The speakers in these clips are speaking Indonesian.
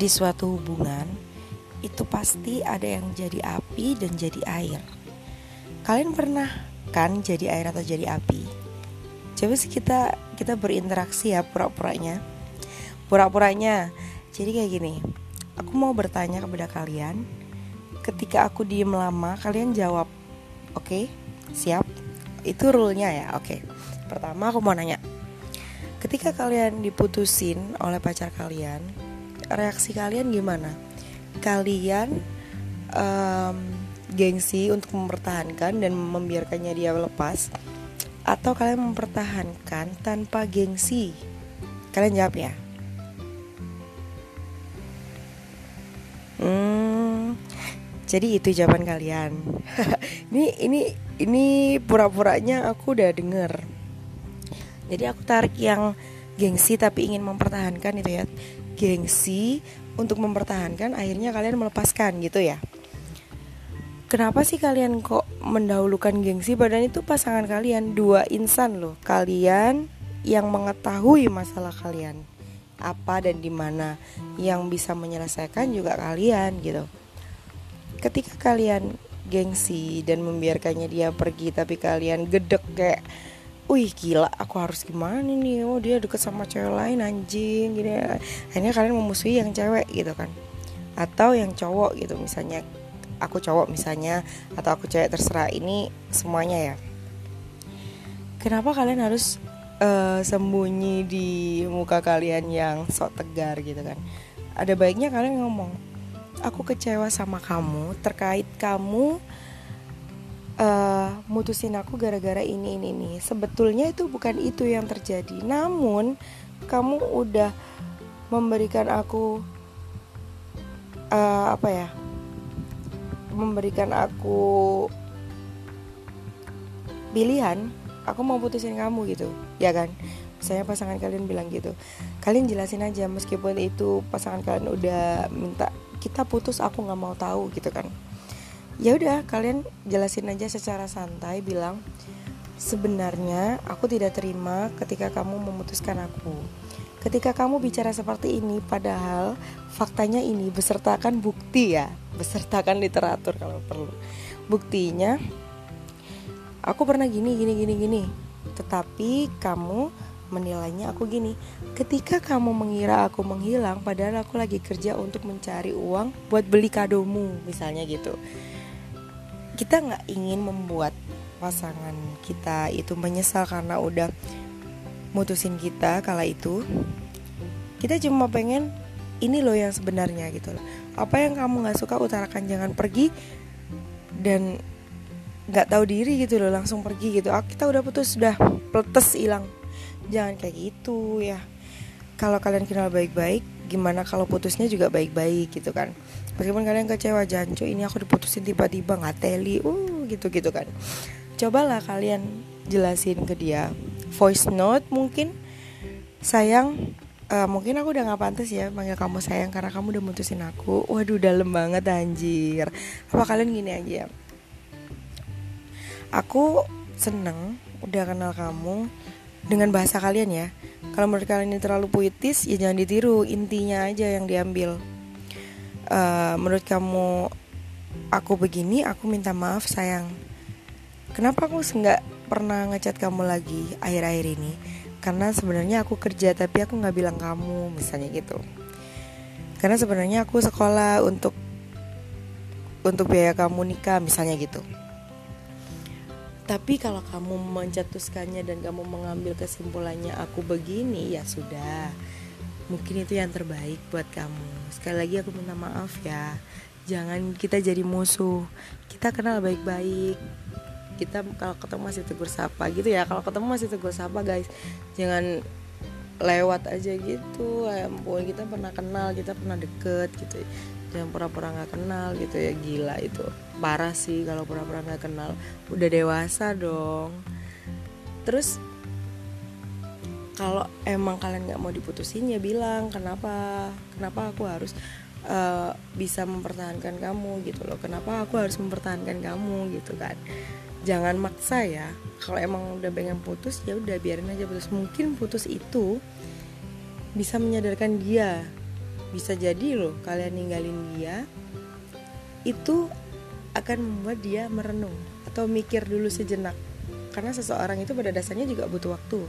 di suatu hubungan itu pasti ada yang jadi api dan jadi air. Kalian pernah kan jadi air atau jadi api? Coba sih kita kita berinteraksi ya pura-puranya. Pura-puranya. Jadi kayak gini. Aku mau bertanya kepada kalian. Ketika aku diem lama, kalian jawab. Oke? Okay? Siap? Itu rule-nya ya. Oke. Okay. Pertama aku mau nanya. Ketika kalian diputusin oleh pacar kalian, reaksi kalian gimana? Kalian um, gengsi untuk mempertahankan dan membiarkannya dia lepas atau kalian mempertahankan tanpa gengsi? Kalian jawab ya. Hmm, jadi itu jawaban kalian. ini ini ini pura-puranya aku udah denger. Jadi aku tarik yang gengsi tapi ingin mempertahankan itu ya gengsi untuk mempertahankan akhirnya kalian melepaskan gitu ya? Kenapa sih kalian kok mendahulukan gengsi? Badan itu pasangan kalian dua insan loh. Kalian yang mengetahui masalah kalian apa dan di mana yang bisa menyelesaikan juga kalian gitu. Ketika kalian gengsi dan membiarkannya dia pergi tapi kalian gedek kayak wih gila aku harus gimana nih? Oh dia deket sama cewek lain anjing gini. Akhirnya kalian memusuhi yang cewek gitu kan? Atau yang cowok gitu. Misalnya aku cowok misalnya atau aku cewek terserah. Ini semuanya ya. Kenapa kalian harus uh, sembunyi di muka kalian yang sok tegar gitu kan? Ada baiknya kalian ngomong aku kecewa sama kamu terkait kamu uh, mutusin aku gara-gara ini ini ini. Sebetulnya itu bukan itu yang terjadi. Namun kamu udah memberikan aku uh, apa ya memberikan aku pilihan aku mau putusin kamu gitu ya kan? Saya pasangan kalian bilang gitu. Kalian jelasin aja meskipun itu pasangan kalian udah minta kita putus aku nggak mau tahu gitu kan ya udah kalian jelasin aja secara santai bilang sebenarnya aku tidak terima ketika kamu memutuskan aku. Ketika kamu bicara seperti ini padahal faktanya ini besertakan bukti ya. Besertakan literatur kalau perlu. Buktinya aku pernah gini gini gini gini. Tetapi kamu menilainya aku gini. Ketika kamu mengira aku menghilang padahal aku lagi kerja untuk mencari uang buat beli kadomu misalnya gitu kita nggak ingin membuat pasangan kita itu menyesal karena udah mutusin kita kala itu. Kita cuma pengen ini loh yang sebenarnya gitu loh. Apa yang kamu nggak suka utarakan jangan pergi dan nggak tahu diri gitu loh langsung pergi gitu. Ah, kita udah putus sudah pletes hilang. Jangan kayak gitu ya. Kalau kalian kenal baik-baik gimana kalau putusnya juga baik-baik gitu kan. Meskipun kalian kecewa jancu ini aku diputusin tiba-tiba nggak teli. Uh gitu gitu kan. Cobalah kalian jelasin ke dia. Voice note mungkin sayang uh, mungkin aku udah nggak pantas ya panggil kamu sayang karena kamu udah mutusin aku. Waduh dalam banget anjir. Apa kalian gini aja aku seneng udah kenal kamu dengan bahasa kalian ya kalau menurut kalian ini terlalu puitis ya jangan ditiru. Intinya aja yang diambil. Uh, menurut kamu aku begini aku minta maaf sayang. Kenapa aku nggak pernah ngechat kamu lagi akhir-akhir ini? Karena sebenarnya aku kerja tapi aku nggak bilang kamu misalnya gitu. Karena sebenarnya aku sekolah untuk untuk biaya kamu nikah misalnya gitu tapi kalau kamu mencetuskannya dan kamu mengambil kesimpulannya aku begini ya sudah. Mungkin itu yang terbaik buat kamu. Sekali lagi aku minta maaf ya. Jangan kita jadi musuh. Kita kenal baik-baik. Kita kalau ketemu masih tegur sapa gitu ya. Kalau ketemu masih tegur sapa guys. Jangan lewat aja gitu. Ya ampun kita pernah kenal kita pernah deket gitu jangan pura-pura nggak kenal gitu ya gila itu. Parah sih kalau pura-pura nggak kenal. Udah dewasa dong. Terus kalau emang kalian nggak mau diputusin ya bilang kenapa? Kenapa aku harus uh, bisa mempertahankan kamu? Gitu loh. Kenapa aku harus mempertahankan kamu? Gitu kan. Jangan maksa ya. Kalau emang udah pengen putus ya udah biarin aja putus. Mungkin putus itu bisa menyadarkan dia bisa jadi loh kalian ninggalin dia itu akan membuat dia merenung atau mikir dulu sejenak. Karena seseorang itu pada dasarnya juga butuh waktu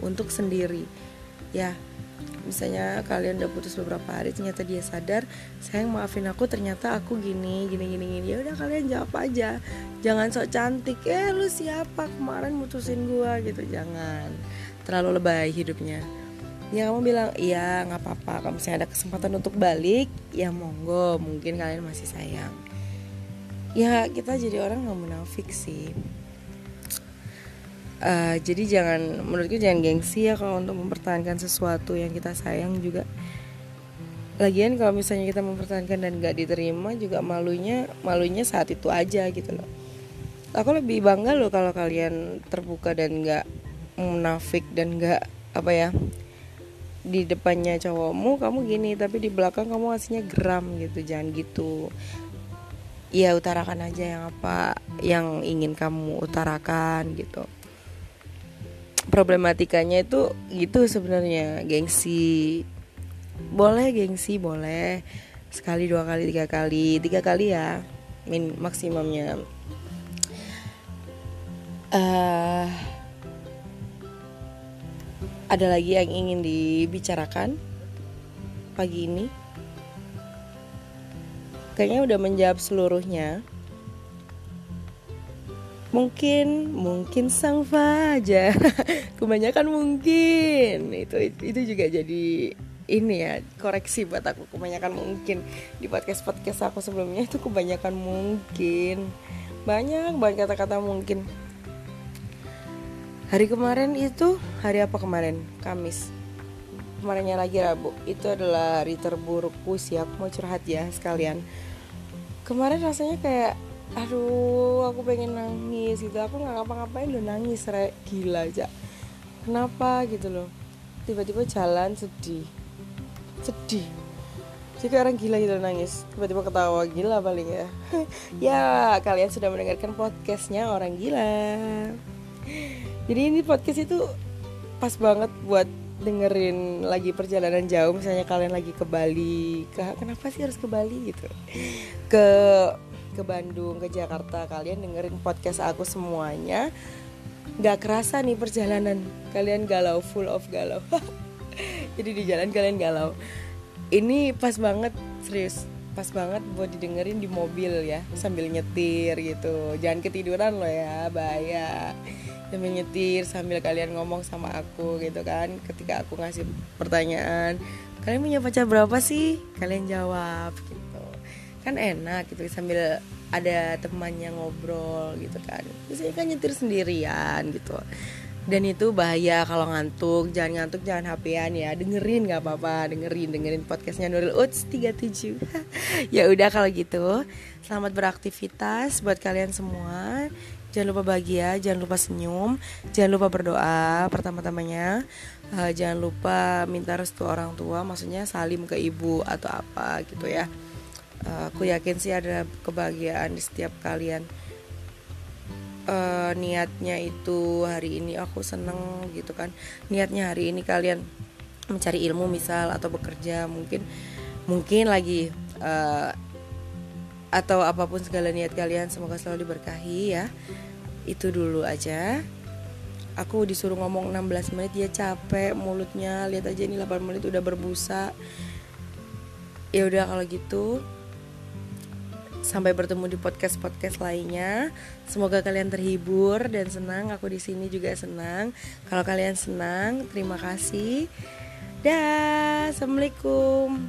untuk sendiri. Ya misalnya kalian udah putus beberapa hari ternyata dia sadar sayang maafin aku ternyata aku gini gini gini gini. Ya udah kalian jawab aja. Jangan sok cantik eh lu siapa? Kemarin mutusin gua gitu. Jangan. Terlalu lebay hidupnya ya kamu bilang iya nggak apa-apa. Kalau misalnya ada kesempatan untuk balik ya monggo. Mungkin kalian masih sayang. Ya kita jadi orang nggak munafik sih. Uh, jadi jangan menurutku jangan gengsi ya kalau untuk mempertahankan sesuatu yang kita sayang juga. Lagian kalau misalnya kita mempertahankan dan gak diterima juga malunya malunya saat itu aja gitu loh. Aku lebih bangga loh kalau kalian terbuka dan gak munafik dan gak apa ya di depannya cowokmu kamu gini tapi di belakang kamu aslinya geram gitu jangan gitu. Ya utarakan aja yang apa yang ingin kamu utarakan gitu. Problematikanya itu gitu sebenarnya gengsi. Boleh gengsi boleh. Sekali dua kali tiga kali. Tiga kali ya min maksimumnya. Uh, ada lagi yang ingin dibicarakan? Pagi ini? Kayaknya udah menjawab seluruhnya. Mungkin mungkin sang fajar. Kebanyakan mungkin. Itu itu juga jadi ini ya koreksi buat aku. Kebanyakan mungkin. Di podcast podcast aku sebelumnya itu kebanyakan mungkin. Banyak banget kata-kata mungkin hari kemarin itu hari apa kemarin? Kamis. Kemarinnya lagi Rabu. Itu adalah hari terburukku sih aku mau curhat ya sekalian. Kemarin rasanya kayak aduh aku pengen nangis gitu. Aku nggak ngapa-ngapain udah nangis re. Gila aja kenapa? Gitu loh. Tiba-tiba jalan sedih. Sedih. Jadi orang gila gitu nangis. Tiba-tiba ketawa gila paling ya. Ya kalian sudah mendengarkan podcastnya orang gila jadi ini podcast itu pas banget buat dengerin lagi perjalanan jauh. Misalnya kalian lagi ke Bali ke kenapa sih harus ke Bali gitu? Ke ke Bandung ke Jakarta kalian dengerin podcast aku semuanya. Nggak kerasa nih perjalanan kalian galau full of galau. Jadi di jalan kalian galau. Ini pas banget serius pas banget buat didengerin di mobil ya sambil nyetir gitu. Jangan ketiduran loh ya bahaya. Sambil nyetir sambil kalian ngomong sama aku gitu kan ketika aku ngasih pertanyaan kalian punya pacar berapa sih? Kalian jawab gitu. Kan enak gitu sambil ada temannya ngobrol gitu kan. Biasanya kan nyetir sendirian gitu dan itu bahaya kalau ngantuk. Jangan ngantuk jangan hp-an ya. Dengerin nggak apa-apa. Dengerin dengerin podcastnya Nuril. Uts 37 ya udah kalau gitu selamat beraktivitas buat kalian semua. Jangan lupa bahagia jangan lupa senyum jangan lupa berdoa pertama-tamanya. Uh, jangan lupa minta restu orang tua maksudnya salim ke ibu atau apa gitu ya. Uh, aku yakin sih ada kebahagiaan di setiap kalian uh, niatnya itu hari ini aku seneng gitu kan. Niatnya hari ini kalian mencari ilmu misal atau bekerja mungkin mungkin lagi uh, atau apa pun segala niat kalian semoga selalu diberkahi ya. Itu dulu aja. Aku disuruh ngomong 16 menit dia capek mulutnya. Lihat aja ini 8 menit udah berbusa. Ya udah kalau gitu Sampai bertemu di podcast-podcast lainnya. Semoga kalian terhibur dan senang. Aku di sini juga senang. Kalau kalian senang, terima kasih. Dah, assalamualaikum.